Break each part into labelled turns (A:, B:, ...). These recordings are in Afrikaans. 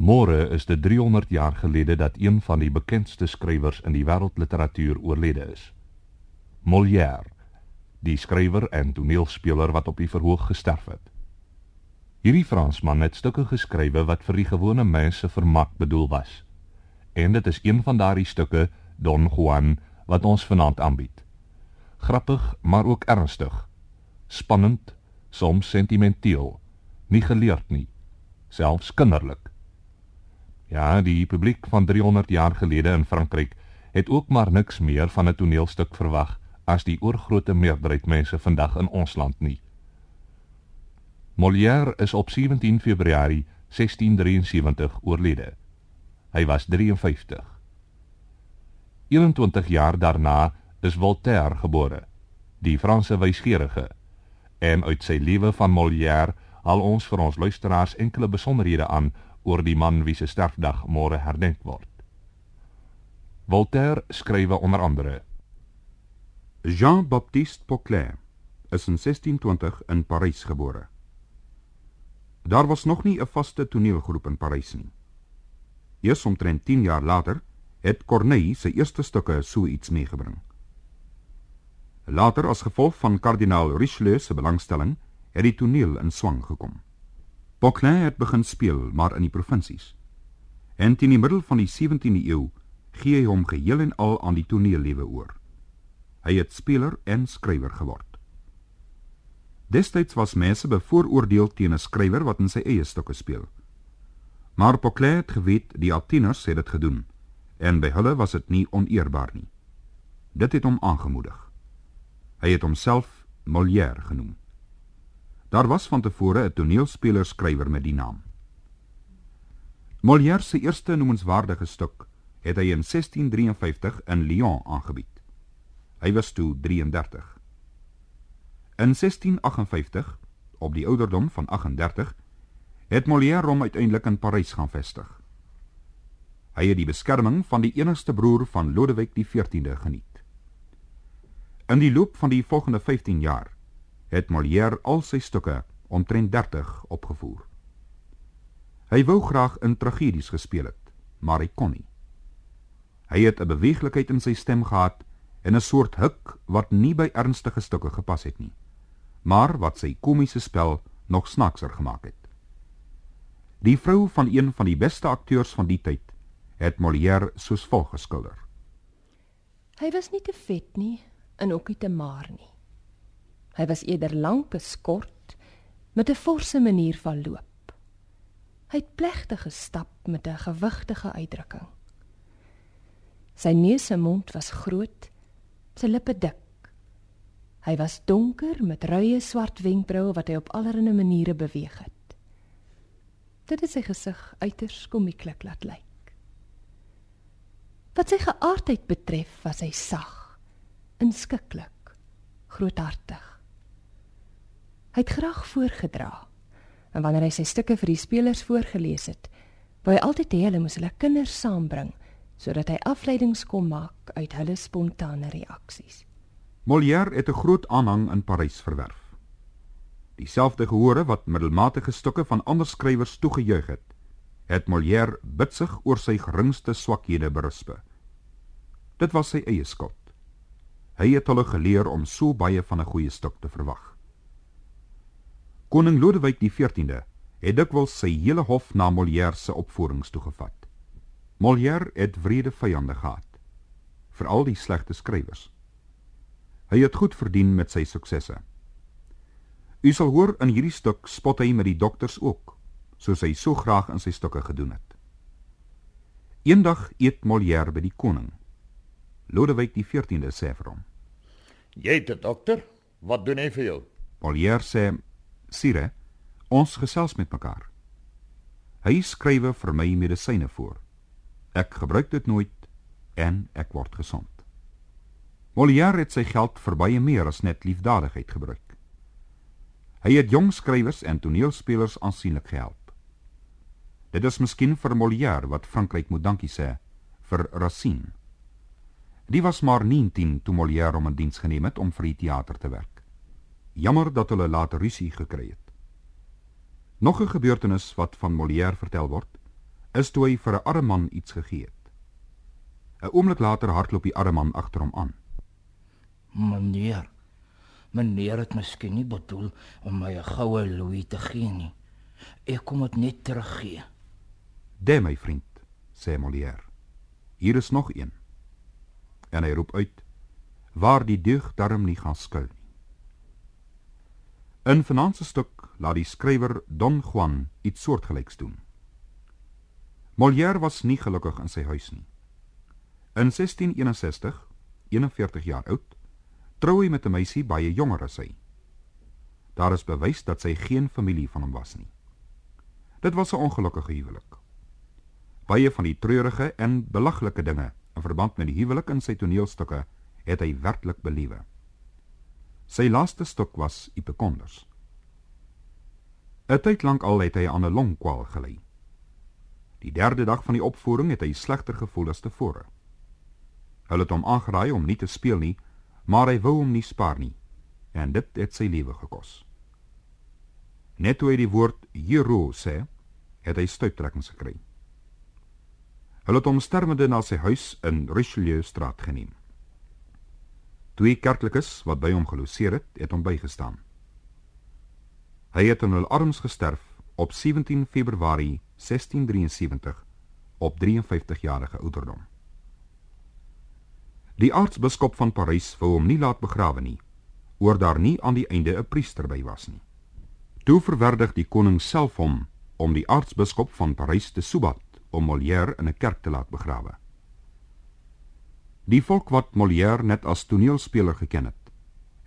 A: Môre is dit 300 jaar gelede dat een van die bekendste skrywers in die wêreldliteratuur oorlede is. Molière, die skrywer en toneelspeler wat op die verhoog gesterf het. Hierdie Fransman het stukke geskrywe wat vir die gewone mense vermak bedoel was. En dit is een van daardie stukke, Don Juan, wat ons vanaand aanbied. Grappig, maar ook ernstig. Spannend, soms sentimenteel, nie geleerd nie, selfs kinderlik. Ja, die publiek van 300 jaar gelede in Frankryk het ook maar niks meer van 'n toneelstuk verwag as die oorgrootste meerderheid mense vandag in ons land nie. Molière is op 17 Februarie 1673 oorlede. Hy was 53. 21 jaar daarna is Voltaire gebore, die Franse wysgeerige. En uit sy lewe van Molière haal ons vir ons luisteraars enkele besonderhede aan oor die man wie se sterfdag môre herdenk word. Voltaire skrywe onder andere:
B: Jean-Baptiste Pauclair is in 1620 in Parys gebore. Daar was nog nie 'n vaste toneelgroep in Parys nie. Eers omtrent 10 jaar later het Corneille sy eerste stukke so iets meegebring. Later as gevolg van kardinaal Richelieu se belangstelling, het die toneel in swang gekom. Pauclin het begin speel, maar in die provinsies. En teen die middel van die 17de eeu gee hy hom geheel en al aan die toneellewe oor. Hy het speler en skrywer geword. Destyds was mense bevooroordeel teen 'n skrywer wat in sy eie stukke speel. Maar Pauclin het geweet die Atheners het dit gedoen en by hulle was dit nie oneerbaar nie. Dit het hom aangemoedig. Hy het homself Molière genoem. Daar was van tevore 'n toneelspeler skrywer met die naam. Molière se eerste noemenswaardige stuk het hy in 1653 in Lyon aangebied. Hy was toe 33. In 1658, op die ouderdom van 38, het Molière hom uiteindelik in Parys gaan vestig. Hy het die beskerming van die enigste broer van Lodewijk XIV geniet. In die loop van die volgende 15 jaar het Molière al sy stukke omtrent 30 opgevoer. Hy wou graag in tragedies gespeel het, maar hy kon nie. Hy het 'n beweeglikheid in sy stem gehad en 'n soort huk wat nie by ernstige stukke gepas het nie, maar wat sy komiese spel nog snaakser gemaak het. Die vrou van een van die beste akteurs van die tyd het Molière soos volg geskilder.
C: Hy was nie te vet nie en ook nie te maar nie. Hy was eerder lank geskort met 'n forse manier van loop. Hy het plegtig gestap met 'n gewigtige uitdrukking. Sy neus en mond was groot, sy lippe dik. Hy was donker met ruie swart wenkbroue wat hy op allerlei maniere beweeg het. Dit het sy gesig uiters komieklik laat lyk. Wat sy geaardheid betref, was hy sag, inskikkelik, groothartig. Hy het graag voorgedra. En wanneer hy sy stukke vir die spelers voorgeles het, wou hy altyd hê hulle moes hulle kinders saambring sodat hy afleidings kon maak uit hulle spontane reaksies.
B: Molière het 'n groot aanhang in Parys verwerf. Dieselfde gehore wat middelmatige stukke van ander skrywers toegejuig het, het Molière bitsig oor sy geringste swakhede berisp. Dit was sy eie skuld. Hy het hulle geleer om so baie van 'n goeie stuk te verwag. Koning Lodewijk XIV het dikwels sy hele hof na Molière se opvoerings toegevat. Molière het wrede vyande gehad, veral die slegte skrywers. Hy het goed verdien met sy suksesse. U sal hoor in hierdie stuk spot hy met die dokters ook, soos hy so graag in sy stukke gedoen het. Eendag eet Molière by die koning. Lodewijk XIV sê vir hom:
D: "Jy het 'n dokter, wat doen hy vir jou?"
B: Molière sê: Sire, ons gesels met mekaar. Hy skrywe vir my medisyne voor. Ek gebruik dit nooit en ek word gesond. Molière het sy geld vir baie meer as net liefdadigheid gebruik. Hy het jong skrywers en toneelspelers aansienlik gehelp. Dit is miskien vir Molière wat Frankryk moet dankie sê vir Racine. Die was maar 19 toe Molière hom in diens geneem het om vir die teater te werk. Jammer dat hulle later rusie gekry het. Nog 'n gebeurtenis wat van Molière vertel word, is toe hy vir 'n arme man iets gegee het. 'n Oomblik later hardloop die arme man agter hom aan.
E: Meneer, meneer het miskien nie bedoel om my 'n goue louis te gee nie. Ek kom dit net teruggee.
B: "Dé my vriend," sê Molière. "Hier is nog een." En hy roep uit: "Waar die deug darm nie gaan skuil nie." In vanaand se stuk laat die skrywer Don Juan iets soortgelyks doen. Molière was nie gelukkig in sy huis nie. In 1661, 41 jaar oud, trou hy met 'n meisie baie jonger as hy. Daar is bewys dat sy geen familie van hom was nie. Dit was 'n ongelukkige huwelik. Baie van die treurige en belaglike dinge in verband met die huwelik in sy toneelstukke het hy werklik beliewe. Sy laaste stuk was Ipokonders. 'n Tyd lank al het hy aan 'n longkwaal gely. Die derde dag van die opvoering het hy slegter gevoel as tevore. Hulle het hom aangeraai om nie te speel nie, maar hy wou hom nie spaar nie en dit het sy lewe gekos. Net toe hy die woord "Jero" sê, het hy stuiptrekkings gekry. Hulle het hom sterwende na sy huis in Richelieu straat geneem. Twee kerklikes wat by hom geloseer het, het hom bygestaan. Hy het in hul arms gesterf op 17 Februarie 1673 op 53 jarige ouderdom. Die aartsbiskop van Parys wou hom nie laat begrawe nie, oor daar nie aan die einde 'n priester by was nie. Toe verwerdig die koning self hom om die aartsbiskop van Parys te soebat om Molière in 'n kerk te laat begrawe. Die volk wat Molière net as toneelspeler geken het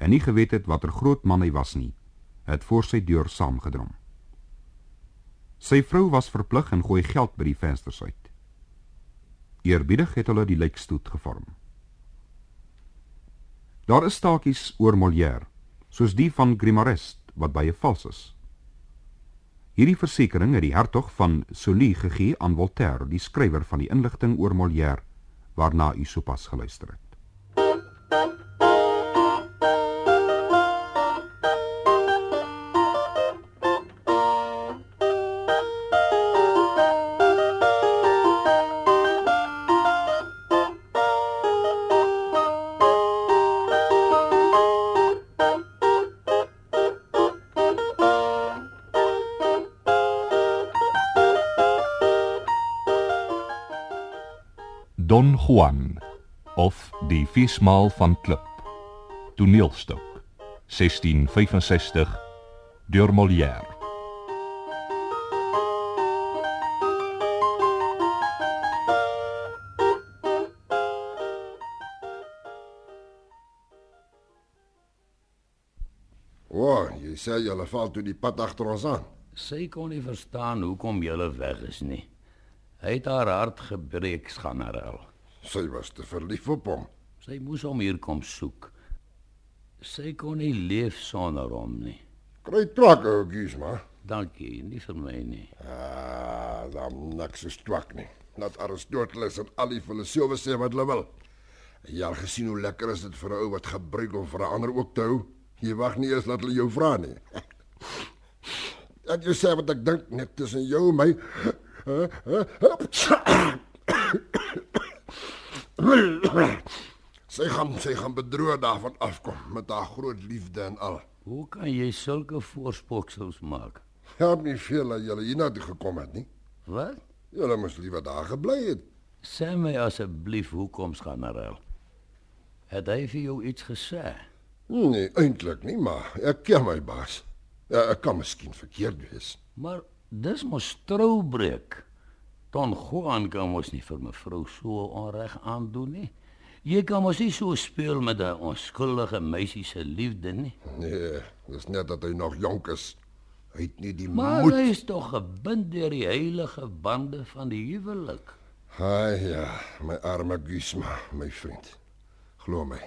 B: en nie geweet het watter groot man hy was nie, het voor sy deur saamgedrom. Sy vrou was verplig en gooi geld by die vensters uit. Eerbiedig het hulle die lijkstoet gevorm. Daar is staakies oor Molière, soos die van Grimarest wat baie vals is. Hierdie versekering het die hertog van Sully gegee aan Voltaire, die skrywer van die inligting oor Molière waarna u sopas geluister het.
A: Juan of Die Viesmaal van Klip. Toneelstuk 1665 deur Molière.
F: O, oh, jy sê julle val toe die pad agter ons aan.
E: Sy kon nie verstaan hoekom jy weg is nie. Hy het haar hart gebreek, skanarel.
F: Sy was te verlief op hom.
E: Sy moes hom hier kom soek. Sy kon nie leef sonder hom nie.
F: Kry twak, ou Giesma.
E: Dankie, nie vir my nie.
F: Ah, dan niks is twak nie. Laat Aristoteles en al die filosowe sê wat hulle wil. Jy al gesien hoe lekker is dit vir 'n ou wat gebruik om vir 'n ander ook te hou? Jy wag nie eens dat hulle jou vra nie. Ek jy sê wat ek dink net tussen jou en my. Sy gaan sy gaan bedroog daarvan afkom met haar groot liefde en al.
E: Hoe kan jy sulke voorspoksels maak?
F: Help nie veel dat jy hier na toe gekom het nie.
E: Wat?
F: Jy moes liewer daar gebly het.
E: Sê my asseblief hoekom skanarel? Het hy vir jou iets gesê?
F: Nee, eintlik nie, maar ek ken my baas. Ja, ek kan miskien verkeerd wees.
E: Maar dis mos troubreek. Don Juan kan mos nie vir mevrou so onreg aandoen nie. Jy kan mos nie so speel met 'n onskuldige meisie se liefde nie.
F: Nee, dis net dat hy nog jonk is. Hy het nie die
E: Maar
F: moed.
E: hy is tog gebind deur die heilige bande van die huwelik.
F: Ai ja, my arme Gusma, my vriend. Glo my.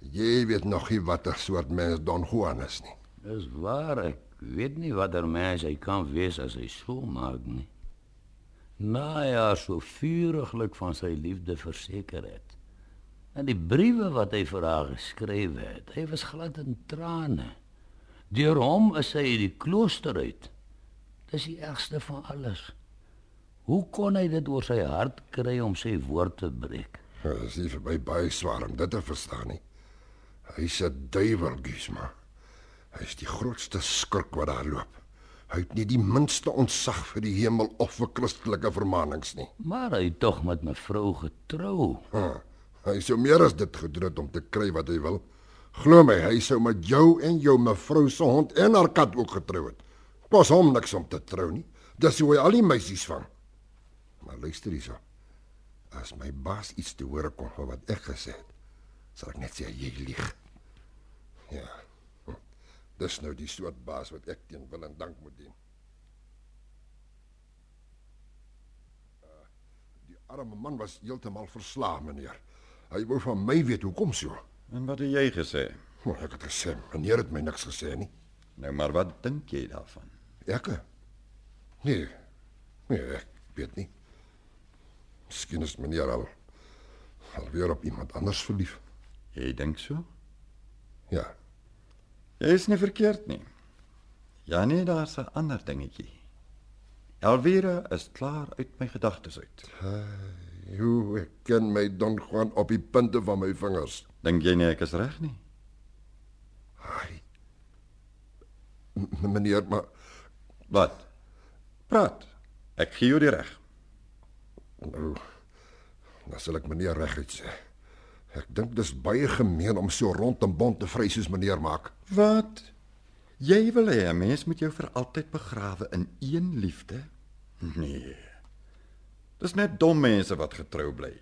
F: Jy weet nog nie watter soort mens Don Juan is nie.
E: Dis waar ek weet nie watter mens hy kan wees as hy so maak nie. Na ja, so vuriglik van sy liefde verseker het. En die briewe wat hy vir haar geskryf het, hy was glad in trane. Deur hom is sy uit die klooster uit. Dis die ergste van alles. Hoe kon hy dit oor sy hart kry om sy woord te breek?
F: Dit is nie vir my baie swaar om dit te verstaan nie. Hy's 'n duiwel, Gisma. Hy's die grootste skurk wat daar loop. Hy het nie die minste ontzag vir die hemel of vir Christelike vermaanings nie.
E: Maar hy het tog met mevrou getrou.
F: Ha, hy sou meer as dit gedoen het om te kry wat hy wil. Glo my, hy sou met jou en jou mevrou se hond en haar kat ook getrou het. Kos hom niks om te trou nie. Dis hoe hy al die meisies vang. Maar luister hierso. As my baas iets te hoor kom van wat ek gesê het, sal ek net sê jy lieg. Ja. Dis nou die soort baas wat ek teen wil en dank moet dien. Uh, die arme man was heeltemal verslae, meneer. Hy wou van my weet hoekom so.
G: En wat het jy gesê?
F: Maar ek het gesê, meneer het my niks gesê nie.
G: Nou maar wat dink jy daarvan?
F: Ek? Nee. Nee, ek weet nie. Miskien is meneer al alweer op iemand anders verlief.
G: Jy dink so?
F: Ja.
G: Jy is nie verkeerd nie. Ja nee, daar's 'n ander dingetjie. Elvira is klaar uit my gedagtes uit.
F: Hoe ek ken my Don Juan op die punte van my vingers.
G: Dink jy nie ek is reg nie?
F: Ai. M meneer, maar
G: Wat? Praat. Ek gee jou die reg.
F: nou dan sal ek meneer reguit sê. Ek dink dis baie gemeen om so rond en bont te vry soos meneer maak.
G: Wat? Jy wil hê 'n mens moet jou vir altyd begrawe in een liefde? Nee. Dis net dom mense wat getrou bly.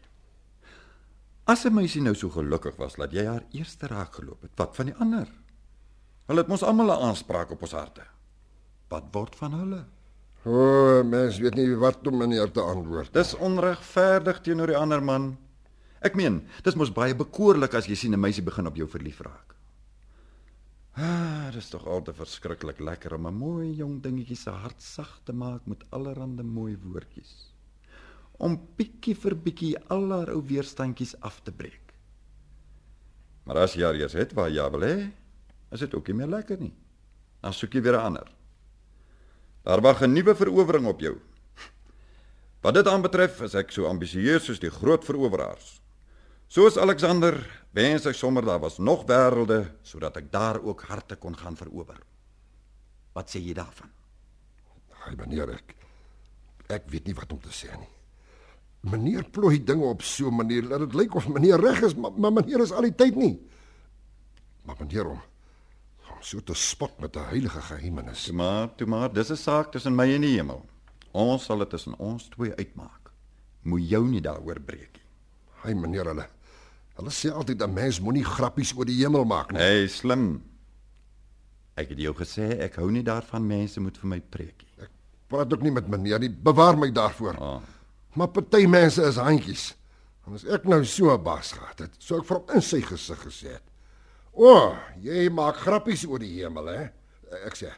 G: As 'n meisie nou so gelukkig was dat jy haar eerste raak geloop het, wat van die ander? Hulle het mos almal 'n aanspraak op ons harte. Wat word van hulle?
F: O, oh, mens weet nie wat om meneer te antwoord.
G: Dis onregverdig teenoor die ander man. Ek meen, dis mos baie bekoorlik as jy sien 'n meisie begin op jou verlief raak. Ah, dis tog altyd verskriklik lekker om 'n mooi jong dingetjie se hart sag te maak met allerlei mooi woordjies. Om bietjie vir bietjie al haar ou weerstandjies af te breek. Maar as jy eers het waar jy wil hê, is dit ook nie meer lekker nie. Dan soek jy weer 'n ander. Daar wag 'n nuwe verowering op jou. Wat dit aanbetref, is ek so ambisieus soos die groot veroweraars. Soos Alexander wens ek sommer daar was nog wêrelde sodat ek daar ook harte kon gaan verower. Wat sê jy daarvan?
F: Ai meneer ek ek weet nie wat om te sê nie. Meneer plooi dinge op so 'n manier dat dit lyk of meneer reg is, maar, maar meneer is al die tyd nie. Maar meneer om om so te spot met 'n heilige geheimnis.
G: Toe maar, toe maar, dis 'n saak tussen my en die hemel. Ons sal dit tussen ons twee uitmaak. Moet jou nie daaroor breek nie.
F: Ai meneer hulle hulle sê altyd 'n mens moenie grappies oor die hemel maak nie.
G: Hey, slim. Ek het jou gesê ek hou nie daarvan mense moet vir my preek nie.
F: Ek praat ook nie met meneer nie. Bewaar my daarvoor.
G: Ah.
F: Maar party mense is handjies. En as ek nou so 'n baas gehad het, sou ek vir hom in sy gesig gesê het. O, oh, jy maak grappies oor die hemel, hè? Ek sê,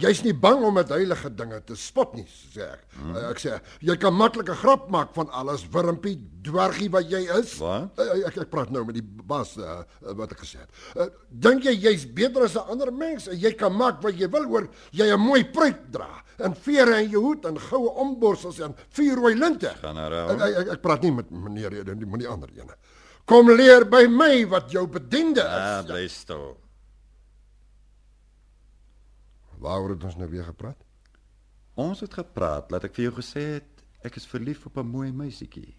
F: jy's nie bang om met heilige dinge te spot nie, sê ek. Hmm. Ek sê, jy kan maklik 'n grap maak van alles wurmpie, dwergie wat jy is.
G: Wat?
F: Ek, ek ek praat nou met die baas uh, wat ek gesê het. Uh, Dink jy jy's beter as 'n ander mens en jy kan maak wat jy wil oor jy 'n mooi pruik dra en vere in jou hoed en goue omborsels en vier rooi linte?
G: Gaan nou raal.
F: Ek, ek, ek praat nie met meneer nie, die met die ander ene. Kom leer by my wat jou bediende
G: Ah,
F: is.
G: bly stil.
F: Waaroor het ons nou weer gepraat?
G: Ons het gepraat dat ek vir jou gesê het ek is verlief op 'n mooi meisietjie.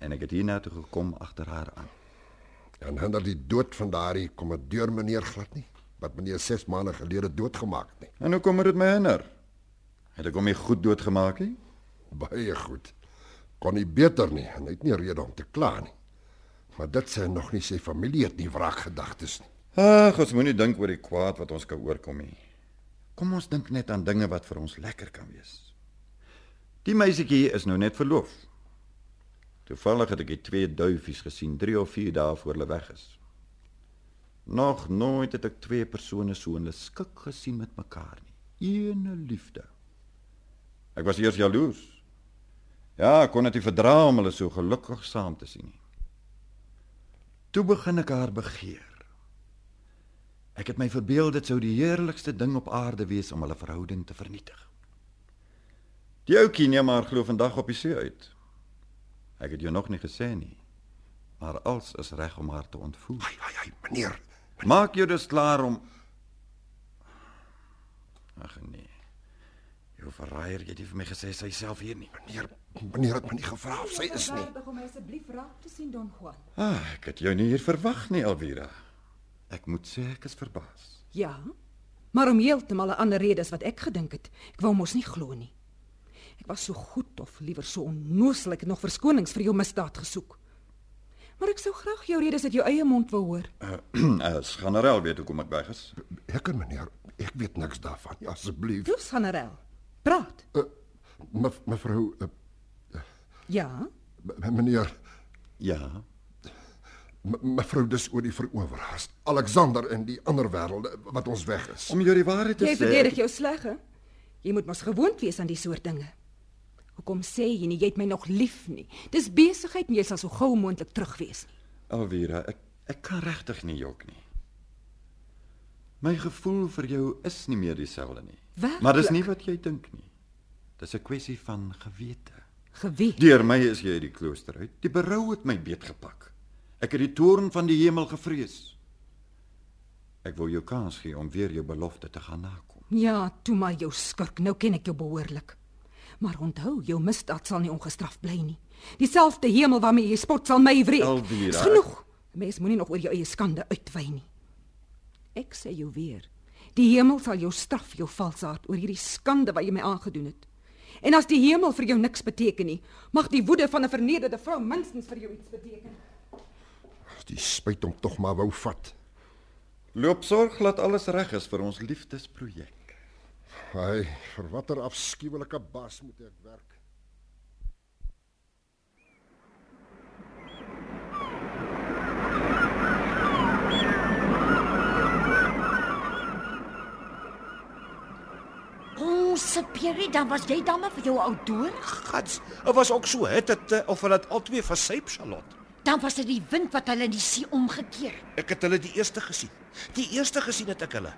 G: En ek het hiernatoe gekom agter haar aan.
F: En hinder die dood van daardie kommandeur meneer glad nie, wat meneer 6 maande gelede doodgemaak het nie.
G: En hoe kom dit my hinder? Het ek hom nie goed doodgemaak nie?
F: Baie goed. Kon nie beter nie en hy het nie rede om te kla nie. Maar dit sê nog nie sy familie het nie wraakgedagtes nie.
G: Ag, ons moenie dink oor die kwaad wat ons kan oorkom nie. Kom ons dink net aan dinge wat vir ons lekker kan wees. Die meisietjie is nou net verloof. Toevallig het ek die twee duifies gesien 3 of 4 dae voor hulle weg is. Nog nooit het ek twee persone so in 'n skik gesien met mekaar nie. Ene liefde. Ek was eers jaloers. Ja, ek kon dit nie verdra om hulle so gelukkig saam te sien nie. Toe begin ek haar begeer. Ek het my verbeel dit sou die heerlikste ding op aarde wees om hulle verhouding te vernietig. Die ou Kenia maar glo vandag op die see uit. Ek het jou nog nie gesê nie. Maar als is reg om haar te ontvoer.
F: Ai ai ai, meneer.
G: Maak jou dus klaar om Ag nee. Jou verraaier, jy het nie vir my gesê sy self hier nie.
F: Meneer, meneer het my nie gevra of sy is nie.
H: My asseblief raak te sien Don Juan.
G: Ah, ek het jou nie hier verwag nie, Elvira. Ek moet sê ek is verbaas.
H: Ja. Maar om heeltemal 'n ander rede as wat ek gedink het. Ek wou mos nie glo nie. Ek was so goed of liewer so onnooslik ek het nog verskonings vir jou misdaad gesoek. Maar ek sou graag jou redes uit jou eie mond wou hoor.
G: Uh, as generaal weet hoekom ek weg is.
F: Ek en meneer, ek weet niks daarvan. Ja, asseblief.
H: Dis generaal. Praat.
F: Me, mevrou uh,
H: Ja.
F: m- meneer,
G: Ja.
F: Me- mevrou dis oor die verowerhaas. Alexander en die ander wêrelde wat ons weg is.
G: Om jou die waarheid te
H: Jy
G: sê.
H: verdedig jou sleg, hè? Jy moet mos gewoond wees aan die soort dinge. Hoekom sê jy nie jy het my nog lief nie? Dis besigheid en jy sal so gou moontlik terug wees nie.
G: Elvira, ek ek kan regtig nie jok nie. My gevoel vir jou is nie meer dieselfde nie.
H: Werklik?
G: Maar dis nie wat jy dink nie. Dis 'n kwessie van gewete.
H: Geweet.
G: Deur my is jy uit die klooster uit. Die berou het my beetgepak. Ek het die toorn van die hemel gevrees. Ek wil jou kans gee om weer jou belofte te gaan nakom.
H: Ja, toe maar jou skurk. Nou ken ek jou behoorlik. Maar onthou, jou misdaad sal nie ongestraf bly nie. Dieselfde hemel waarmee jy spot sal my wreek.
G: Elvira,
H: Dis genoeg. Mens moenie nog oor jou eie skande uitwy nie. Ek sê jou weer. Die hemel sal jou straf, jou valsaard oor hierdie skande wat jy my aangedoen het. En as die hemel vir jou niks beteken nie, mag die woede van 'n vernederde vrou minstens vir jou iets beteken.
F: Die spyt hom tog maar wou vat.
G: Loop sorg dat alles reg is vir ons liefdesprojek.
F: Hy, vir watter afskuwelike bas moet ek werk?
I: Ons Pierre, dan was jy dan maar vir jou ou dood.
J: Gats, dit was ook so, het dit eh, of hulle het albei versyp, Charlotte.
I: Dan was dit die wind wat hulle in die see omgekeer.
J: Ek het hulle die eerste gesien. Die eerste gesien het ek hulle.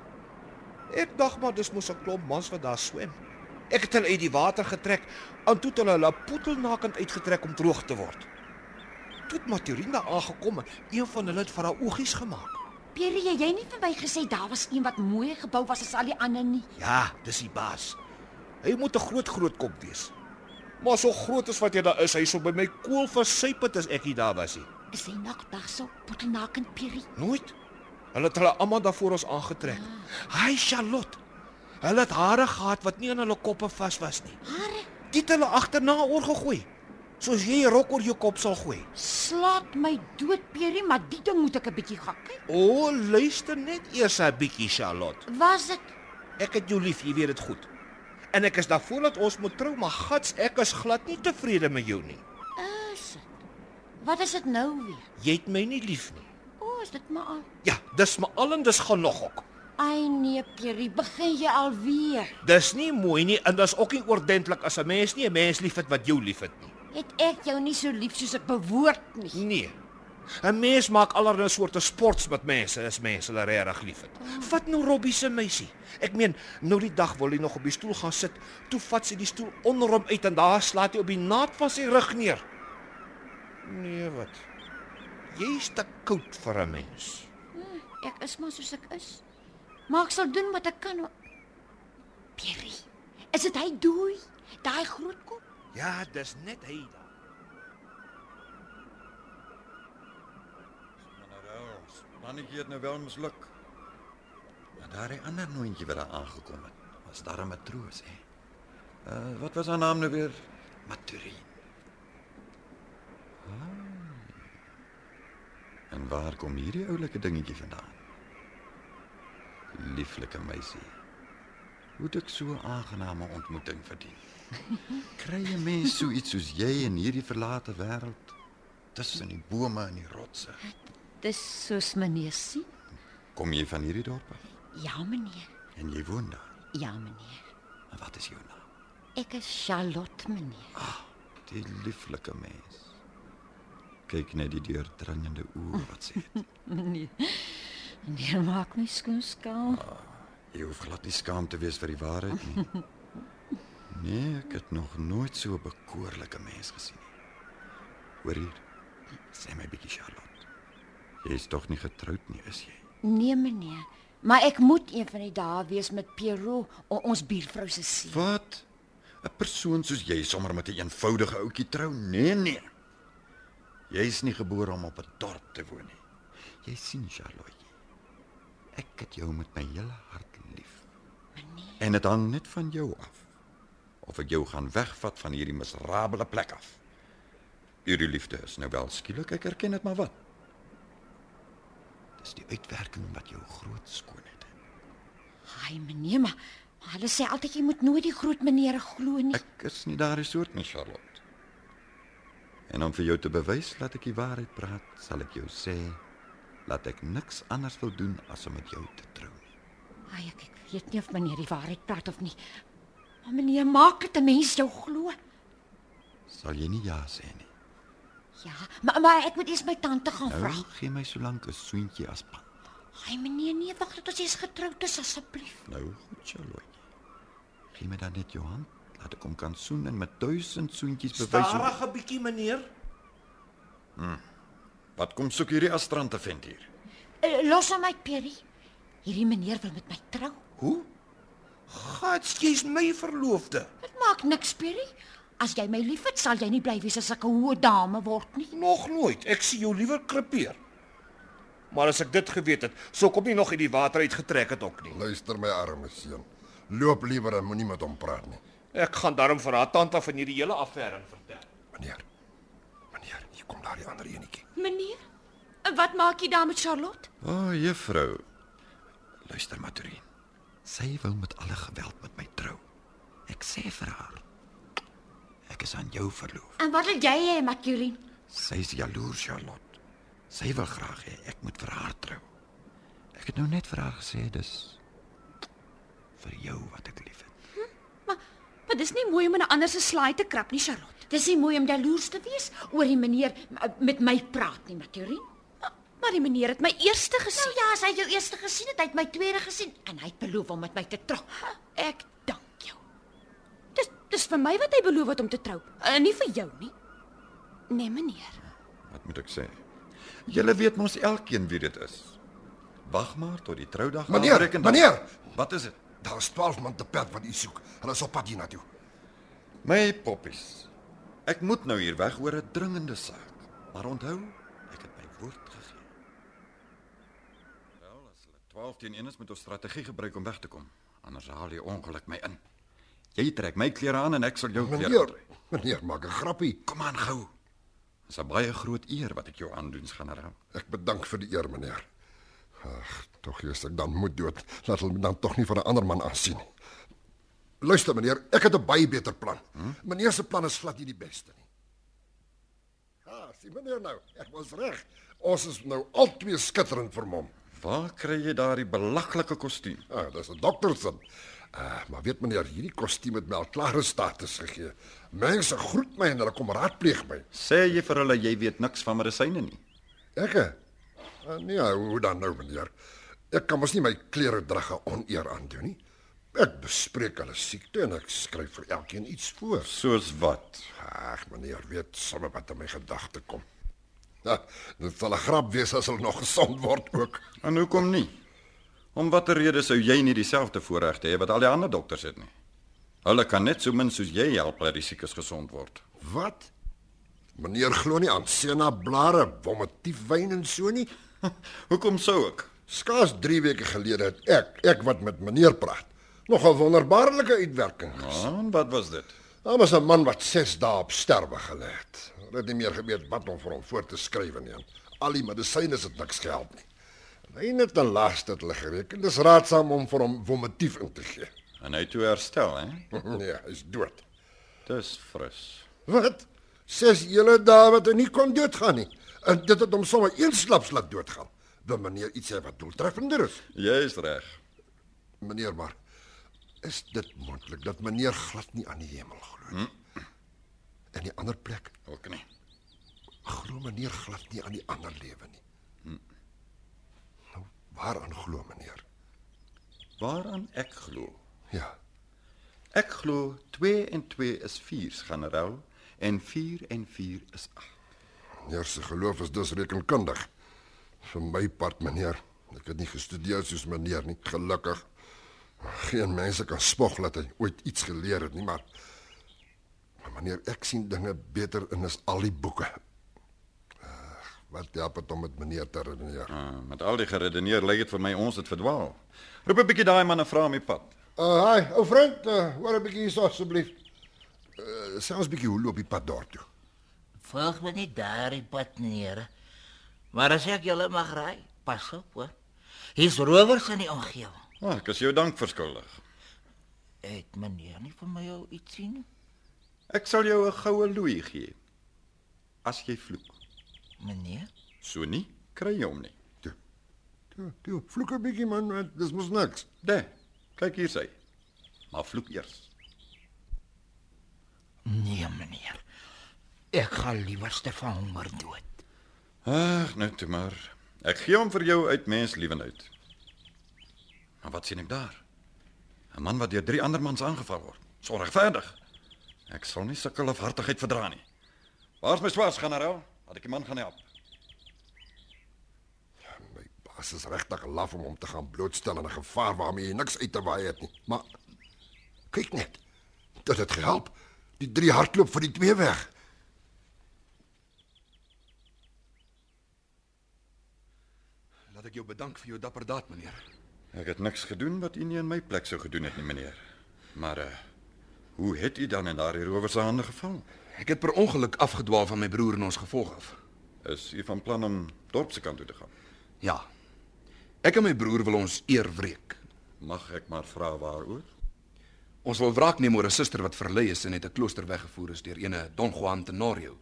J: Ek dink maar dis mos 'n klomp mans wat daar swem. Ek het hulle uit die water getrek en toe het hulle hulle poetelnakend uitgetrek om droog te word. Toe het Maturina aangekom en een van hulle het vir haar oogies gemaak.
I: Pierre, jy jy nie vir my gesê daar was een wat mooier gebou was as al die ander nie.
J: Ja, dis die baas. Hy moet 'n groot groot kop wees. Maar so groot as wat jy daar is, hy sou by my koel versyp het as ek nie daar was nie.
I: Is hy nog daar so potelnakend Pierre?
J: Nooit. Hulle het hulle almal daarvoor ons aangetrek. Hi Charlotte. Hulle het hare gehad wat nie aan hulle koppe vas was nie.
I: Hare
J: Dit hulle agterna oorgegooi. Soos jy 'n rok oor jou kop sal gooi.
I: slaat my dood Pierre, maar die ding moet ek 'n bietjie gaan kyk.
J: O, oh, luister net eers 'n bietjie Charlotte.
I: Was dit
J: Ek het jou lief, jy weet dit goed. En ek is daarvoor dat ons moet trou, maar gats, ek is glad nie tevrede met jou nie.
I: is dit? Wat is dit nou weer?
J: Jy het my nie lief nie.
I: O, is dit maar al.
J: Ja, dis maar al en dis genoeg ook.
I: Ai nee, Pierre, begin jy alweer?
J: Dis nie mooi nie en dis ook nie oordentlik as 'n mens nie 'n mens liefhet wat jou liefhet nie.
I: Het ek jou nie so lief soos ek behoort nie?
J: Nee. 'n Mens maak allerlei soorte sports met mense as mense hulle regtig liefhet. Vat nou Robbie se meisie. Ek meen, nou die dag wil hy nog op die stoel gaan sit. Toe vat sy die stoel onder hom uit en daar slaat hy op die naad van sy rug neer. Nee, wat? Jy's te koud vir 'n mens.
I: Ek is maar soos ek is. Maar ek sal doen wat ek kan. Pierre, is dit hy dooi? Daai groot kop?
J: Ja, dis net hy daar.
G: Mannetjie het nou wel misluk. Maar daai ander noontjie wat daar aangekom het, was daar 'n matroos, hè. Uh wat was haar naam nou weer? Maturin. Ah. En waar kom hierdie oulike dingetjie vandaan? Lieflike meisie. Hoe het ek so 'n aangename ontmoeting verdien? Kry 'n mens so iets soos jy in hierdie verlate wêreld tussen die bome en die rotse?
I: Dis soos meneer sien.
G: Kom jy van hierdie dorp af?
I: Ja, meneer.
G: En jy woon daar.
I: Ja, meneer.
G: En wat is jou naam?
I: Ek is Charlotte, meneer.
G: Die lieflike mens. Kyk net die deurdringende oë wat sê.
I: Nee. Meneer maak my skoon skaam.
G: Jy hoef glad nie skaam te wees vir die waarheid nie. Nee, ek het nog nooit so 'n bekoorlike mens gesien nie. Hoor hier. Sê my bietjie Charlotte. Jy is tog nie getroud nie, is jy?
I: Nee meneer, maar ek moet een van die dae wees met Pierrot, ons buurvrou se seun.
G: Wat? 'n Persoon soos jy sommer met 'n eenvoudige ouetjie trou? Nee, nee. Jy is nie gebore om op 'n dorp te woon nie. Jy sien Charlotte. Ek het jou met my hele hart lief.
I: Meneer,
G: En dit hang net van jou af. Of ek jou gaan wegvat van hierdie miserabele plek af. Hierdie liefde is nou wel skielik, ek erken dit maar wat. Dis die uitwerking wat jou groot skoonheid het.
I: ai meneer, maar, maar hulle sê altyd jy moet nooit die groot meneer glo nie.
G: Ek is nie daardie soort nie, Charlotte. En om vir jou te bewys dat ek die waarheid praat, sal ek jou sê dat ek niks anders wil doen as om met jou te trou.
I: Ai ek, ek weet nie of meneer die waarheid praat of nie. Maar meneer, maak dit 'n mens jou glo.
G: Sal jy nie ja sê nie?
I: Ja, maar maar ek moet eers my tante gaan
G: Nou,
I: vra.
G: gee my solank 'n soentjie as pan.
I: Ai meneer, nee, wag tot ons eers getroud is asseblief.
G: Nou goed, Charlotte. Gee my dan net jou hand, laat ek hom kan soen en met duisend soentjies bewys.
J: Stadig 'n bietjie meneer.
G: Wat kom soek hierdie astrante vent hier?
I: Uh, los hom uit, Perry. Hierdie meneer wil met my trou.
J: Hoe? Gats, jy's my verloofde.
I: Dit maak niks, Perry. As jy my liefhet, sal jy nie bly wees as ek 'n hoë dame word nie.
J: Nog nooit. Ek sien jou liewer krepeer. Maar as ek dit geweet het, sou kom nie nog uit die water uitgetrek het ook nie.
F: Luister my arme seun. Loop liewer en moenie met hom praat nie.
J: Ek gaan daarom vir haar tante van hierdie hele affære vertel.
F: Meneer. Meneer, hier kom daar die ander enetjie.
I: Meneer, en wat maak jy daar met Charlotte?
G: O, oh, juffrou. Luister, Maturin. Sy wil met alle geweld met my trou. Ek sê vir haar. Ek is aan jou verloof.
I: En wat wil jy hê, Maculin?
G: Sy is jaloers, Charlotte. Sy wil graag hê ek moet vir haar trou. Ek het nou net vir haar gesê dis vir jou wat ek liefhet.
K: Maar dis nie mooi om in 'n ander se slaai te krap nie, Charlotte.
I: Dis nie mooi om jaloers te wees oor die meneer met my praat nie, Maculin.
K: Maar die meneer het my eerste
I: Nou
K: gesien.
I: ja, as hy jou eerste gesien het, hy het my tweede gesien en hy het beloof om met my te trou.
K: Ek dank. Dis vir my wat hy beloof het om te trou, en nie vir jou nie. Nee, meneer.
G: Wat moet ek sê? Julle weet mos elkeen wie dit is. Wag maar tot die troudag
F: Meneer,
G: aanbreek en dan-
F: meneer!
G: Wat is dit?
F: Daar is 12 man te perd wat u soek. Hulle is op pad hiernatoe.
G: My poppies. Ek moet nou hier weg oor 'n dringende saak. Maar onthou, ek het my woord gegee. Wel, as hulle 12 teen 1 is, moet ons strategie gebruik om weg te kom. Anders haal jy ongeluk my in. Jy trek my klere aan en ek sal jou klere
F: Meneer,
G: aantrek.
F: meneer, maak 'n grappie.
G: Kom aan gou. Dis 'n baie groot eer wat ek jou aandoen, generaal.
F: Ek bedank vir die eer, meneer. Ag, tog eers ek dan moet dood. Laat hulle my dan tog nie vir 'n ander man aansien nie. Luister meneer, ek het 'n baie beter plan. Hm? Meneer se plan is glad nie die beste nie. Ha, sien meneer nou, ek was reg. Ons is nou albei skitterend vermom.
G: Waar kry jy daardie belaglike kostuum?
F: Ah, dis 'n dokter se. Uh, maar weet meneer, hierdie kostuum het my al klare status gegee. Mense groet my en hulle kom raadpleeg my.
G: Sê jy vir hulle jy weet niks van medisyne nie?
F: Ek? Uh, nee, hoe dan nou meneer? Ek kan mos nie my klere dragge oneer aandoen nie. Ek bespreek hulle siekte en ek skryf vir elkeen iets voor.
G: Soos wat?
F: Ag, meneer weet sommer wat in my gedagte kom. Ja, dit sal 'n grap wees as hulle nog gesond word ook.
G: En hoekom nie? Om watter rede sou jy nie dieselfde voorregte hê wat al die ander dokters het nie? Hulle kan net so min soos jy help dat die siekes gesond word.
F: Wat? Meneer glo nie aan senablare, vomitiefwyn en so nie.
G: Hoekom sou ek?
F: Skaars 3 weke gelede het ek, ek wat met meneer praat, nog 'n wonderbaarlike uitwerking gesien.
G: Ah, en wat was dit?
F: Daar was 'n man wat 6 dae op sterwe gelê het. Hulle het nie meer geweet wat om vir hom voor te skryf nie. Al die medisyne het niks gehelp nie. Hy het dan laaste het hulle gereken. Dis raadsaam om vir hom vomitief in te gee.
G: En hy toe herstel, hè?
F: nee, hy's dood.
G: Dis fris.
F: Wat? Ses hele dae wat hy nie kon doodgaan nie. En dit het hom sommer eensklaps laat doodgaan. Wil meneer iets wat doeltreffender is?
G: Jy's reg.
F: Meneer maar is dit moontlik dat meneer glad nie aan die hemel glo nie? En die ander plek
G: Ook nie.
F: glo meneer glad nie aan die ander lewe nie. Nou, waaraan glo meneer?
G: Waaraan ek glo.
F: Ja,
G: Ek glo 2 en 2 is 4, generaal, en 4 en 4 is 8.
F: Meneer se geloof is dus rekenkundig. Vir my part, meneer, ek het nie gestudeer soos meneer nie, gelukkig. Geen mense kan spog dat hy ooit iets geleer het nie, maar maar meneer, ek sien dinge beter in as al die boeke. Wat help dit om met meneer te redeneer?
G: Ah, met al die geredeneer lyk dit vir my ons het verdwaal. Roep 'n bietjie daai man en vra hom die pad.
F: Uh, hi, ou vriend, uh, hoor 'n bietjie hier asseblief. Uh, sê ons bietjie hoe loop die pad daartoe?
L: Volg my nie daar die pad neer. Maar as ek julle mag ry, pas op hoor. Hier's rowers in die omgewing.
G: Ah, ek is jou dank verskuldig.
L: Het meneer nie vir my jou iets sien?
G: Ek sal jou 'n goue louis gee. As jy vloek.
L: Meneer?
G: So nie, kry jy hom nie.
F: Toe, toe, vloek 'n bietjie man, want dis mos niks.
G: Nee, kyk hier sy. Maar vloek eers.
L: Nee, meneer. Ek gaan liewerste van honger dood.
G: Ag, nou toe maar. Ek gee hom vir jou uit mensliewenheid. Maar wat sien ek daar? 'n Man wat deur drie ander mans aangeval word. Sorgverdig. Ek sal nie sulke lafhartigheid verdra nie. Waar's my swaars, generaal? Laat ek die man gaan help.
F: My baas is regtig laf om hom te gaan blootstel aan 'n gevaar waarmee hy niks uit te waai het nie. Maar kyk net. Dit het gehelp. Die drie hardloop vir die twee weg.
M: Laat ek jou bedank vir jou dapper daad, meneer.
G: Ek het niks gedoen wat u nie in my plek sou gedoen het nie, meneer. Maar uh hoe het u dan in daardie rowers se hande geval?
M: Ek het per ongeluk afgedwaal van my broer en ons gevolg af.
G: Is u van plan om dorp se kant toe te gaan?
M: Ja. Ek en my broer wil ons eer wreek.
G: Mag ek maar vra waaroor?
M: Ons wil wraak neem oor 'n suster wat verlei is en het 'n klooster weggevoer is deur ene Don Juan Tenorio.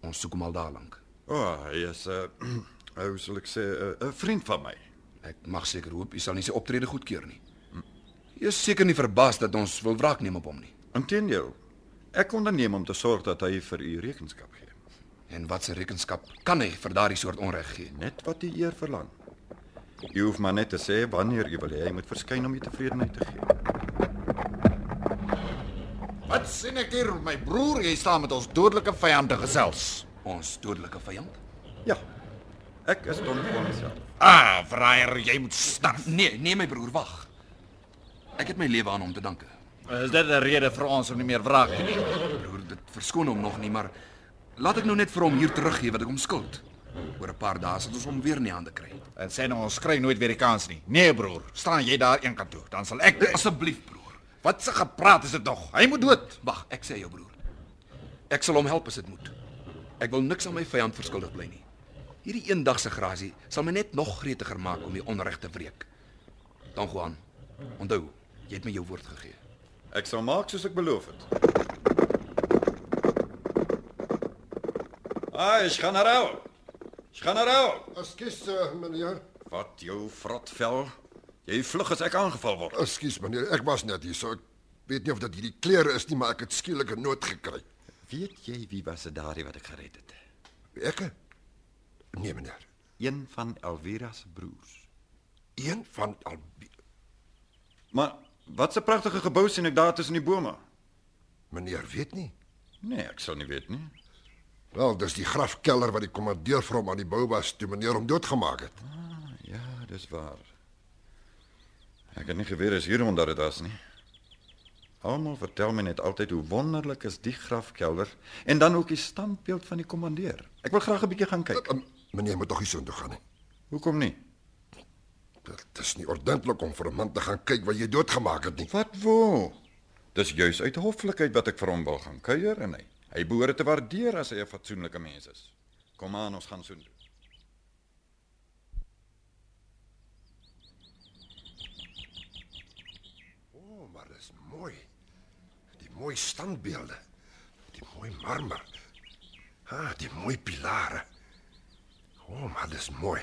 M: Ons soek hom al daar lank.
G: O, oh, hy is 'n uh, hoe sal ek sê 'n uh, vriend van my.
M: Ek mag seker hoop u sal nie sy optrede goedkeur nie. Jy is seker nie verbaas dat ons wil wraak neem op hom nie.
G: Inteendeel. Ek onderneem om te sorg dat hy vir u rekenskap gee.
M: En wat se rekenskap kan hy vir daardie soort onreg gee?
G: Net wat u eer verlang. U hoef maar net te sê wanneer u wil hê hy moet verskyn om u tevredenheid te gee.
D: Wat sien ek hier, my broer? Jy staan met ons dodelike vyande gesels.
M: Ons dodelike vyand?
G: Ja. Ek is Don Juan.
D: Ah, vraier, jy moet sterf.
M: Nee, nee my broer, wag. Ek het my lewe aan hom te danke.
D: Is dit 'n rede vir ons om nie meer wraak te neem?
M: Broer, dit verskoon hom nog nie, maar laat ek nou net vir hom hier teruggee wat ek hom skuld. Oor 'n paar dae sal ons hom weer in die hande kry.
D: En sê nou ons kry nooit weer die kans nie. Nee, broer, staan jy daar een kant toe, dan sal ek
M: asseblief, broer.
D: Wat se gepraat is dit nog? Hy moet dood.
M: Wag, ek sê jou broer. Ek sal hom help as dit moet. Ek wil niks aan my vyand verskuldig bly nie. Hierdie eendagse grasie sal my net nog gretiger maak om die onreg te wreek. Don Juan, onthou, jy het my jou woord gegee.
G: Ek sal maak soos ek beloof het. Ai, generaal. Generaal.
F: Ekskuus, uh, meneer.
G: Wat jou vrotvel? Jy vlug as ek aangeval word.
F: Ekskuus, meneer. Ek was net hier, so ek weet nie of dit hierdie klere is nie, maar ek het skielik 'n nood gekry.
G: Weet jy wie was dit daardie wat ek gered het?
F: Ek? Nee, meneer.
G: Een van Elvira se broers.
F: Een van Al
G: Maar wat 'n pragtige gebou sien ek daar tussen die bome.
F: Meneer weet nie.
G: Nee, ek sou nie weet nie.
F: Wel, dis die grafkelder wat die kommandeur vir hom aan die bou was toe meneer hom doodgemaak het.
G: Ah, ja, dis waar. Ek het nie geweet as hier onder dit was nie. Almal vertel my net altyd hoe wonderlik is die grafkelder en dan ook die standbeeld van die kommandeur. Ek wil graag 'n bietjie gaan kyk.
F: Uh, uh, meneer moet tog nie so toe gaan nie.
G: Hoekom nie?
F: Dit is nie ordentlik om vir 'n man te gaan kyk wat jy doodgemaak het nie.
G: Wat wou? Dis juis uit hoflikheid wat ek vir hom wil gaan kuier en hy. Hy behoort te waardeer as hy 'n fatsoenlike mens is. Kom aan, ons gaan so doen.
F: O, oh, maar dis mooi. Die mooi standbeelde. Die mooi marmer. Ah, die mooi pilare. O, oh, maar dis mooi.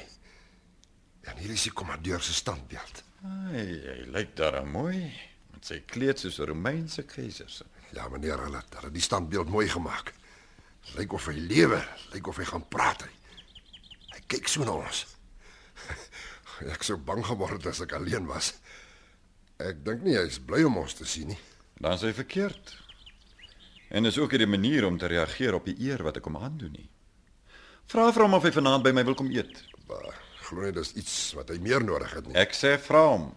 F: En hier is die kommandeur se standbeeld.
G: Ai, hy lyk daar mooi met sy kleed soos 'n Romeinse keiser.
F: Ja, meneer, hulle het hulle die standbeeld mooi gemaak. Lyk of hy lewe, lyk of hy gaan praat. Hy, hy kyk so na ons. Ek sou bang geword het as ek alleen was. Ek dink nie hy is bly om ons te sien nie.
G: Dan is hy verkeerd. En is ook die manier om te reageer op die eer wat ek hom aandoen nie. Vra vir hom of hy vanaand by my wil kom eet.
F: Maar glo nie dis iets wat hy meer nodig het nie.
G: Ek sê vra hom.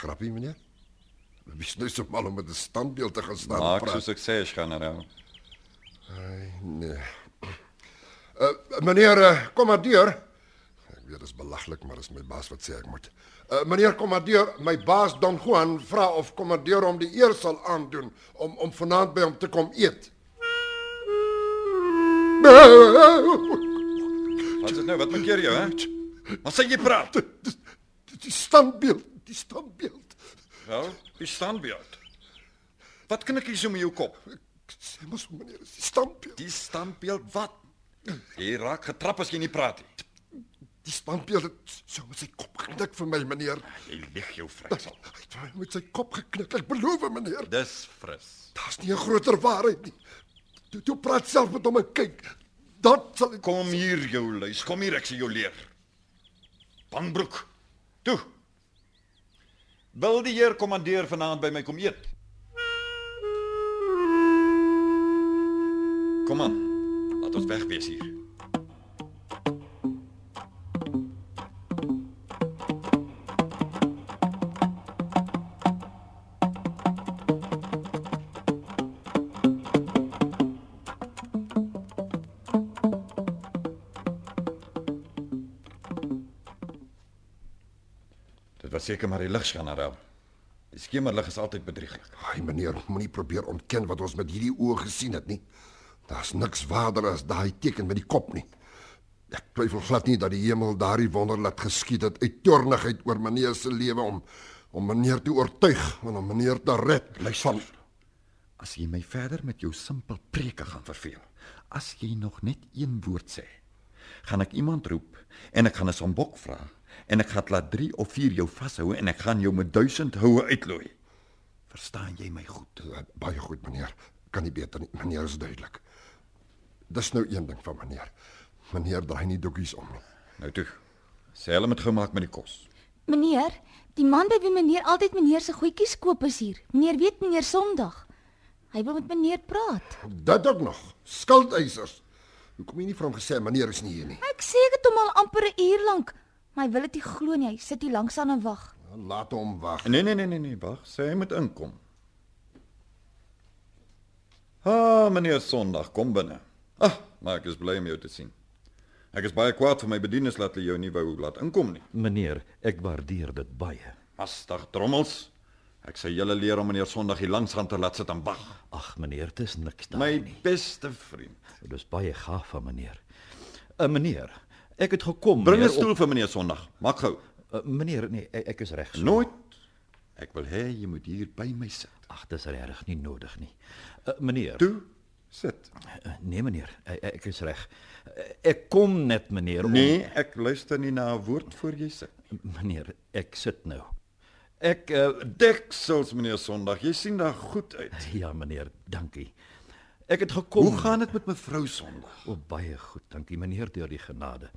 F: Grappie meneer. Wie is nou so mal om met 'n standbeeld te gaan staan
G: Maak
F: praat?
G: soos ek sê, generaal.
F: Ai, nee. Uh, meneer uh, kommandeur. Ek weet dit is belaglik, maar dis my baas wat sê ek moet. Uh, meneer kommandeur, my baas Don Juan vra of kommandeur hom die eer sal aandoen om om vanaand by hom te kom eet.
G: Wat is dit nou? Wat maak jy, hè? Wat sê jy praat?
F: Die standbeeld, die standbeeld.
G: Wel, die standbeeld. Wat kan ek hier so met jou kop?
F: Sê mos meneer, dis die standbeeld.
G: Die standbeeld wat? Jy raak getrap as jy nie praat nie.
F: Die standbeeld het so met sy kop geknik vir my meneer.
G: Jy lieg jou vryksel.
F: Hy het my met sy kop geknik. Ek beloof meneer.
G: Dis fris.
F: Daar's nie 'n groter waarheid nie. Toe toe praat self met hom en kyk. Dat sal
G: Kom hier jou luis. Kom hier, ek sê jou leer. Panbroek. Toe. Wil die heer kommandeur vanaand by my kom eet? Kom aan. Laat ons wegwees hier. Seker maar die ligsgeneraal. Die skemerlig is altyd bedrieglik.
F: Ai meneer, moenie probeer ontken wat ons met hierdie oë gesien het nie. Daar's niks waarder as daai teken met die kop nie. Ek twyfel glad nie dat die hemel daardie wonder laat geskied het uit toornigheid oor meneer se lewe om om meneer te oortuig en om meneer te red.
G: Luister. As jy my verder met jou simpel preke gaan verveel, as jy nog net een woord sê, gaan ek iemand roep en ek gaan 'n sambok vra en ek gaan laat 3 of 4 jou vashou en ek gaan jou met 1000 houe uitlooi. Verstaan jy my goed?
F: Baie goed meneer. Kan nie beter nie. Meneer is duidelik. Dis nou een ding van meneer. Meneer draai nie dokkies om nie.
G: Nou toe. Sê hulle met gemaak met die kos.
I: Meneer, die man by wie meneer altyd meneer se goedjies koop is hier. Meneer weet meneer Sondag. Hy wil met meneer praat.
F: Dit ook nog. Skuldeisers. Hoekom jy nie vir hom gesê meneer is nie hier nie?
I: Ek sê dit hom al amper 'n uur lank, maar hy wil dit nie glo nie. Hy sit hier langs aan en wag.
F: Laat hom wag.
G: Nee nee nee nee nee, wag. Sê hy moet inkom. Ah, meneer Sondag, kom binne. Ah, maar ek is bly om jou te sien. Ek is baie kwaad vir my bedienis laat hulle jou nie wou laat inkom nie.
N: Meneer, ek waardeer dit baie.
G: Astig drommels. Ek sê julle leer om meneer Sondag hier langs gaan te laat sit en wag.
N: Ag meneer, dit is niks daar
G: My
N: nie.
G: beste vriend.
N: Dit is baie gaaf van meneer. Uh, meneer, ek het gekom
G: Bring 'n stoel
N: op-
G: vir meneer Sondag. Maak gou.
N: Uh, meneer, nee, ek, ek is reg. so.
G: Nooit. Ek wil hê jy moet hier by my sit.
N: Ag, dis regtig nie nodig nie. Uh, meneer.
G: Toe sit.
N: Uh, nee meneer, ek, ek is reg. Uh, ek kom net meneer om
G: Nee, ek luister nie na 'n woord voor jy sit.
N: Meneer, ek sit nou. Ek uh,
G: deksels meneer Sondag. Jy sien daar goed uit.
N: Ja meneer, dankie. Ek het gekom.
G: Hoe gaan dit met mevrou Sondag?
N: O, oh, baie goed, dankie meneer deur die genade.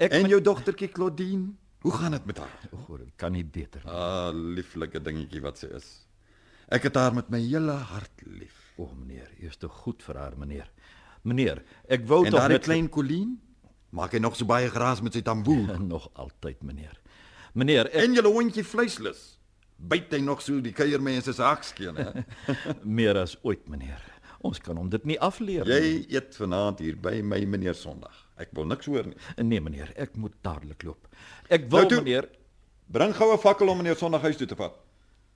N: Ek
G: En jou dogtertjie Claudine, hoe gaan dit met haar?
N: O, dit kan nie beter nie.
G: Ah, lieflike dingetjie wat sy is. Ek het haar met my hele hart lief.
N: O, oh, meneer, is te goed vir haar, meneer. Meneer, ek wou tog net
G: klein Colleen, maak hy nog so baie geraas met sy tamboer.
N: nog altyd, meneer. Meneer, ek...
G: en julle hondjie vleislus. Byt hy nog so die kuiermense se hakskeen, hè?
N: meer as ooit, meneer. Ons kan hom dit nie afleer
G: Jy
N: nie.
G: eet vanaand hier by my meneer Sondag. Ek wil niks hoor nie.
N: Nee, meneer, ek moet dadelik loop. Ek wil
G: Nou toe.
N: meneer
G: Bring gou 'n fakkel om meneer Sondag huis toe te vat.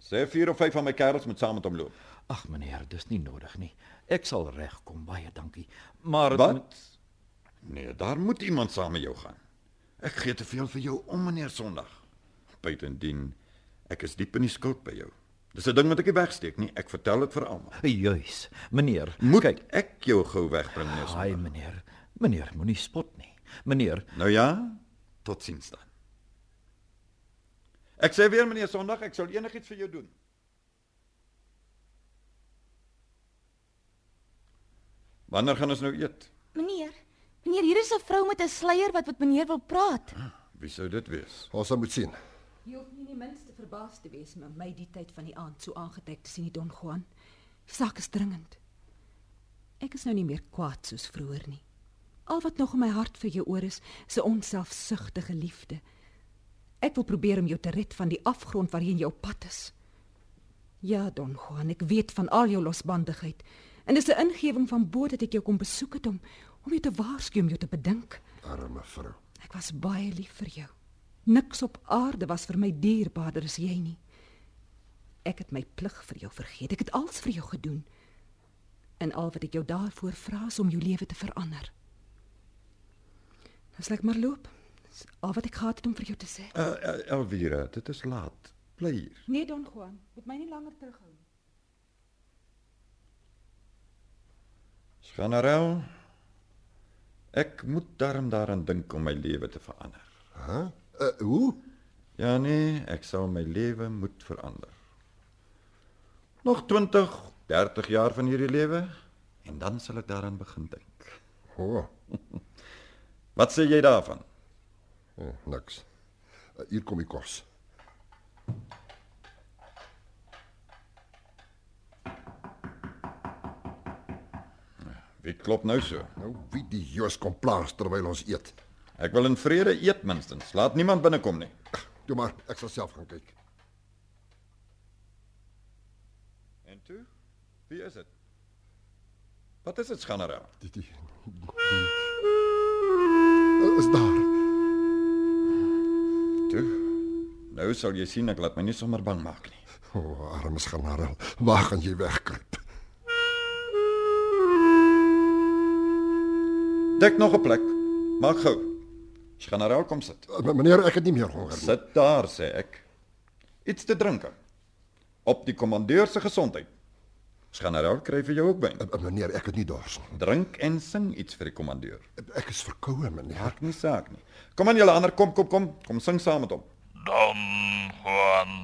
G: Sê 4 of 5 van my kerels moet saam met hom loop.
N: Ag meneer, dis nie nodig nie. Ek sal regkom, baie dankie. Maar
G: Wat?
N: moet-
G: Nee, daar moet iemand saam met jou gaan. Ek gee te veel vir jou om meneer Sondag. Buitendien, ek is diep in die skuld by jou. Dis 'n ding wat ek nie wegsteek nie. Ek vertel dit vir almal.
N: Juis. Meneer,
G: moet kyk, ek jou gou wegbring meneer Sondag.
N: Haai meneer. Meneer, moenie spot nie. Meneer,
G: Nou ja, totsiens dan. Ek sê weer meneer Sondag, ek sal enigiets vir jou doen. Wanneer gaan ons nou eet?
I: Meneer, meneer, hier is 'n vrou met 'n sluier wat met meneer wil praat.
G: Wie sou dit wees?
F: Ons moet sien.
H: Jy hoef nie die minste verbaas te wees met my die tyd van die aand so aangetrek te sien, die Don Juan. Die saak is dringend. Ek is nou nie meer kwaad soos vroeër nie. Al wat nog in my hart vir jou oor is, is 'n onselfsugtige liefde. Ek wil probeer om jou te red van die afgrond waarin jou pad is. Ja, Don Juan, ek weet van al jou losbandigheid. En dis 'n ingewing van bo dat ek jou kom besoek het om om jou te waarsku om jou te bedink.
F: Arme vrou.
H: Ek was baie lief vir jou. Niks op aarde was vir my dierbaarder as jy nie. Ek het my plig vir jou vergeet. Ek het alles vir jou gedoen. En al wat ek jou daarvoor vra is om jou lewe te verander. Nou sal ek maar loop. Dis al wat ek gehad het om vir jou te sê.
G: Uh, uh, Elvira, dit is laat. Bly hier.
H: Nee, Don Juan, moet my nie langer terughou nie.
G: Sganarel. Ek moet darm daaraan dink om my lewe te verander.
F: Hæ? Huh? Uh, hoe?
G: Ja nee, ek sal my lewe moet verander. Nog 20, 30 jaar van hierdie lewe en dan sal ek daaraan begin dink.
F: O. Oh.
G: Wat sê jy daarvan?
F: Oh, niks. Uh, hier kom die kos.
G: Wie klop nou so?
F: Nou wie die Joos kom plaas terwyl ons eet.
G: Ek wil in vrede eet minstens. Laat niemand binnekom nie.
F: Toe maar, ek sal self gaan kyk.
G: En toe? Wie is dit? Wat is dit, Sganara?
F: Die die, die is daar.
G: Toe. Nou sal jy sien ek laat my nie sommer bang maak nie.
F: O, oh, arme Sganara, waar gaan jy wegkruip?
G: Dek nog 'n plek. Maak gou. Generaal kom sit.
F: Uh, meneer, ek het nie meer honger nie.
G: Sit daar, sê ek. Iets te drink. Op die kommandeur se gesondheid. Generaal kry vir jou ook wyn.
F: Uh, meneer, ek het nie dors nie.
G: Drink en sing iets vir die kommandeur.
F: Ek is verkoue, meneer.
G: Maak nie saak nie. Kom aan julle ander, kom kom kom. Kom sing saam met hom.
O: Don Juan.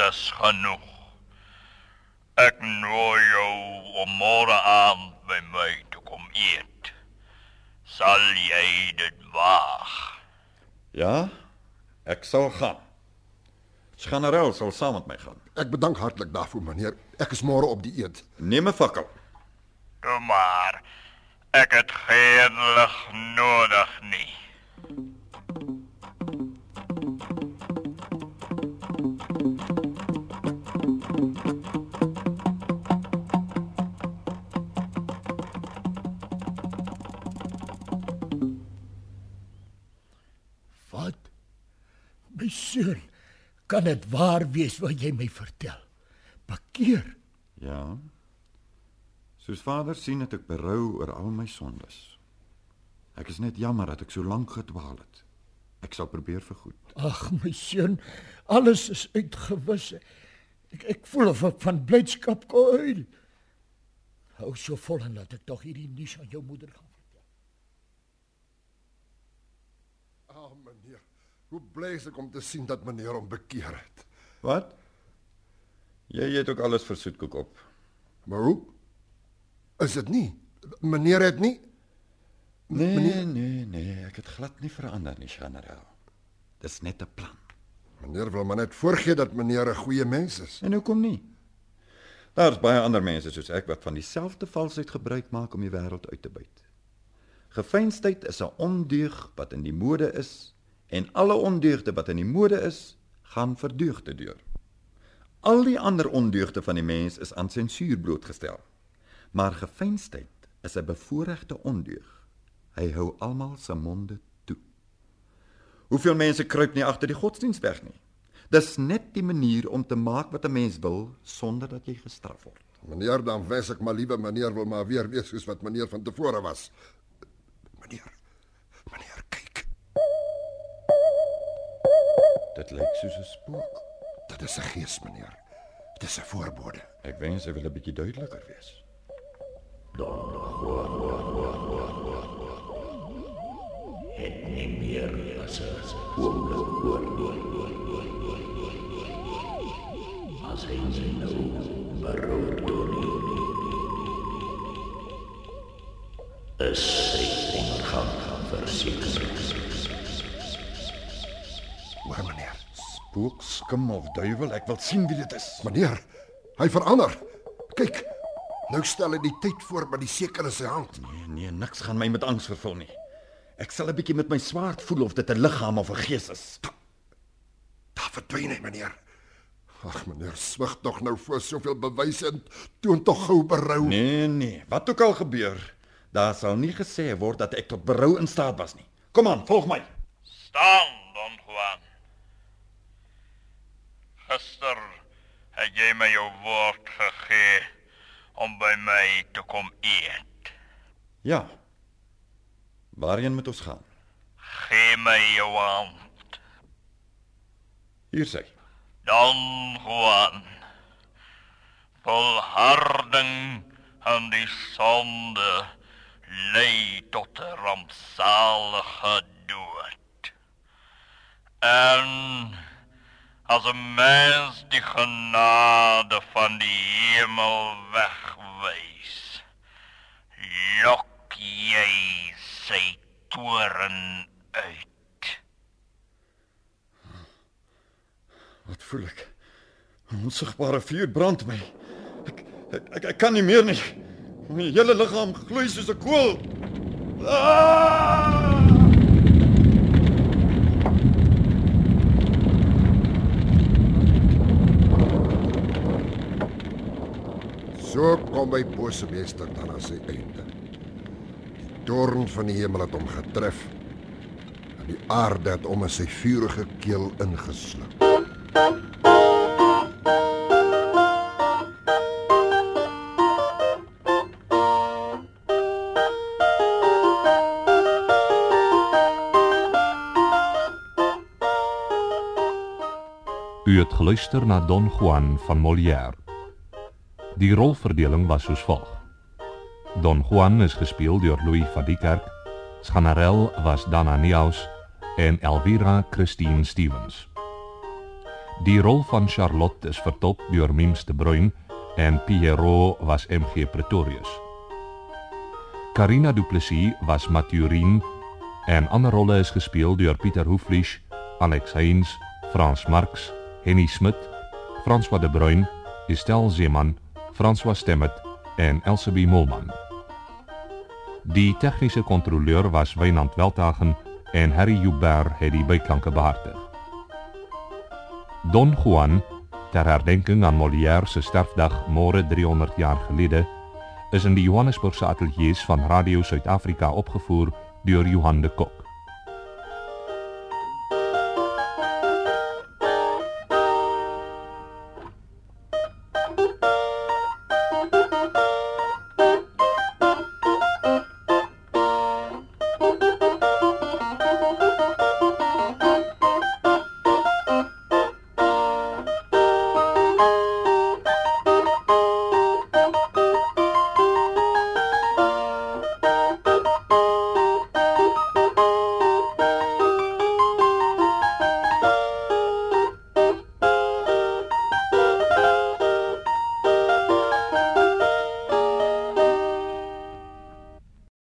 O: Dis genoeg. Ek nooi jou om môre aand by my te kom eet. Sal jy dit waag?
G: Ja, ek sal gaan. Generaal sal saam met my gaan.
F: Ek bedank hartlik daarvoor, meneer. Ek is môre op die eet.
G: Neem 'n fakkel.
O: Toe maar. Ek het geen lig nodig nie.
P: My seun, kan dit waar wees wat jy my vertel? Bekeer.
G: Ja. Soos Vader sien het ek berou oor al my sondes. Ek is net jammer dat ek so lank gedwaal het. Ek sal probeer vergoed.
P: Ag my seun, alles is uitgewis. Ek ek voel of ek van blydskap kan huil. Hou so vol en laat ek tog hierdie nuus aan jou moeder gaan vertel.
F: Ag oh, meneer, hoe bly ek om te sien dat meneer hom bekeer het.
G: Wat? Jy eet ook alles vir soetkoek op.
F: Maar hoe? Is dit nie? Meneer het nie
G: Nee, meneer... nee, nee, ek het glad nie verander nie, generaal. Dis net 'n plan.
F: Meneer wil maar net voorgee dat meneer 'n goeie mens is.
G: En hoekom nie? Daar's baie ander mense soos ek wat van dieselfde valsheid gebruik maak om die wêreld uit te buit. Gefeinsheid is 'n ondeug wat in die mode is en alle ondeugde wat in die mode is, gaan verdeugde deur. Al die ander ondeugde van die mens is aan sensuur blootgestel. Maar gefeinsheid is 'n bevoordeelde ondeug. Hy hou almal se monde toe. Hoeveel mense kruip nie agter die godsdienst weg nie. Dis net die manier om te maak wat 'n mens wil sonder dat jy gestraf word.
F: Meneer, dan wens ek maar liewe meneer wil maar weer wees soos wat meneer van tevore was. Meneer. Meneer, kyk.
G: Dit lyk soos 'n spook.
F: Dit is 'n gees, meneer. Dit is 'n voorbode.
G: Ek wens hy wil 'n bietjie duideliker wees.
O: Don Juan. Het nie meer as 'n oomblik oor. As hy sy nou berou doen. Is sy ondergang verseker.
G: Spook, skim of duiwel, ek wil sien wie dit is.
F: Meneer, hy verander. Kyk. Nou stel hy die tyd voor met die seker in sy hand.
G: Nee, nee, niks gaan my met angs vervul nie. Ek sal 'n bietjie met my swaard voel of dit 'n liggaam of 'n gees is.
F: Daar verdwyn hy, meneer. Ag, meneer, swig tog nou voor soveel bewyse en toon tog gou berou.
G: Nee, nee, wat ook al gebeur, daar sal nie gesê word dat ek tot berou in staat was nie. Kom aan, volg my.
O: Staan, Don Juan. Gister het jy my jou woord gegee om by my te kom eet.
G: Ja. Waarheen moet ons gaan?
O: Gee my jou hand.
G: Hier sê.
O: Don Juan. Volharding aan die sonde lei tot 'n rampzalige dood. En as 'n mens die genade van die hemel wegwys, lok jy sy toren uit.
G: Wat voel ek? 'n Onsigbare vuur brand my. Ek ek, ek ek kan nie meer nie. My hele liggaam gloei soos 'n kool. Ah!
F: So kom my bose meester dan aan sy einde. Die toorn van die hemel het hom getref. En die aarde het hom in sy vurige keel ingesluk.
A: U het geluister na Don Juan van Molière. Die rolverdeling was soos volg. Don Juan is gespeel deur Louis van die Kerk, Sganarel was Dana Neus en Elvira Christine Stevens. Die rol van Charlotte is vertolk deur Mims de Bruin en Pierrot was MG Pretorius. Carina Du Plessis was Mathurin en ander rolle is gespeel deur Pieter Hoeflich, Alex Heinz, Frans Marx, Henny Smit, François de Bruin, Estelle Zeeman, François Stemmet en Elsabie Molman. Die tegniese kontroleur was Wynand Weltagen en Harry Joubert het die byklanke behartig. Don Juan, ter herdenking aan Molière se sterfdag môre 300 jaar gelede, is in die Johannesburgse ateljee van Radio Suid-Afrika opgevoer deur Johan de Kok.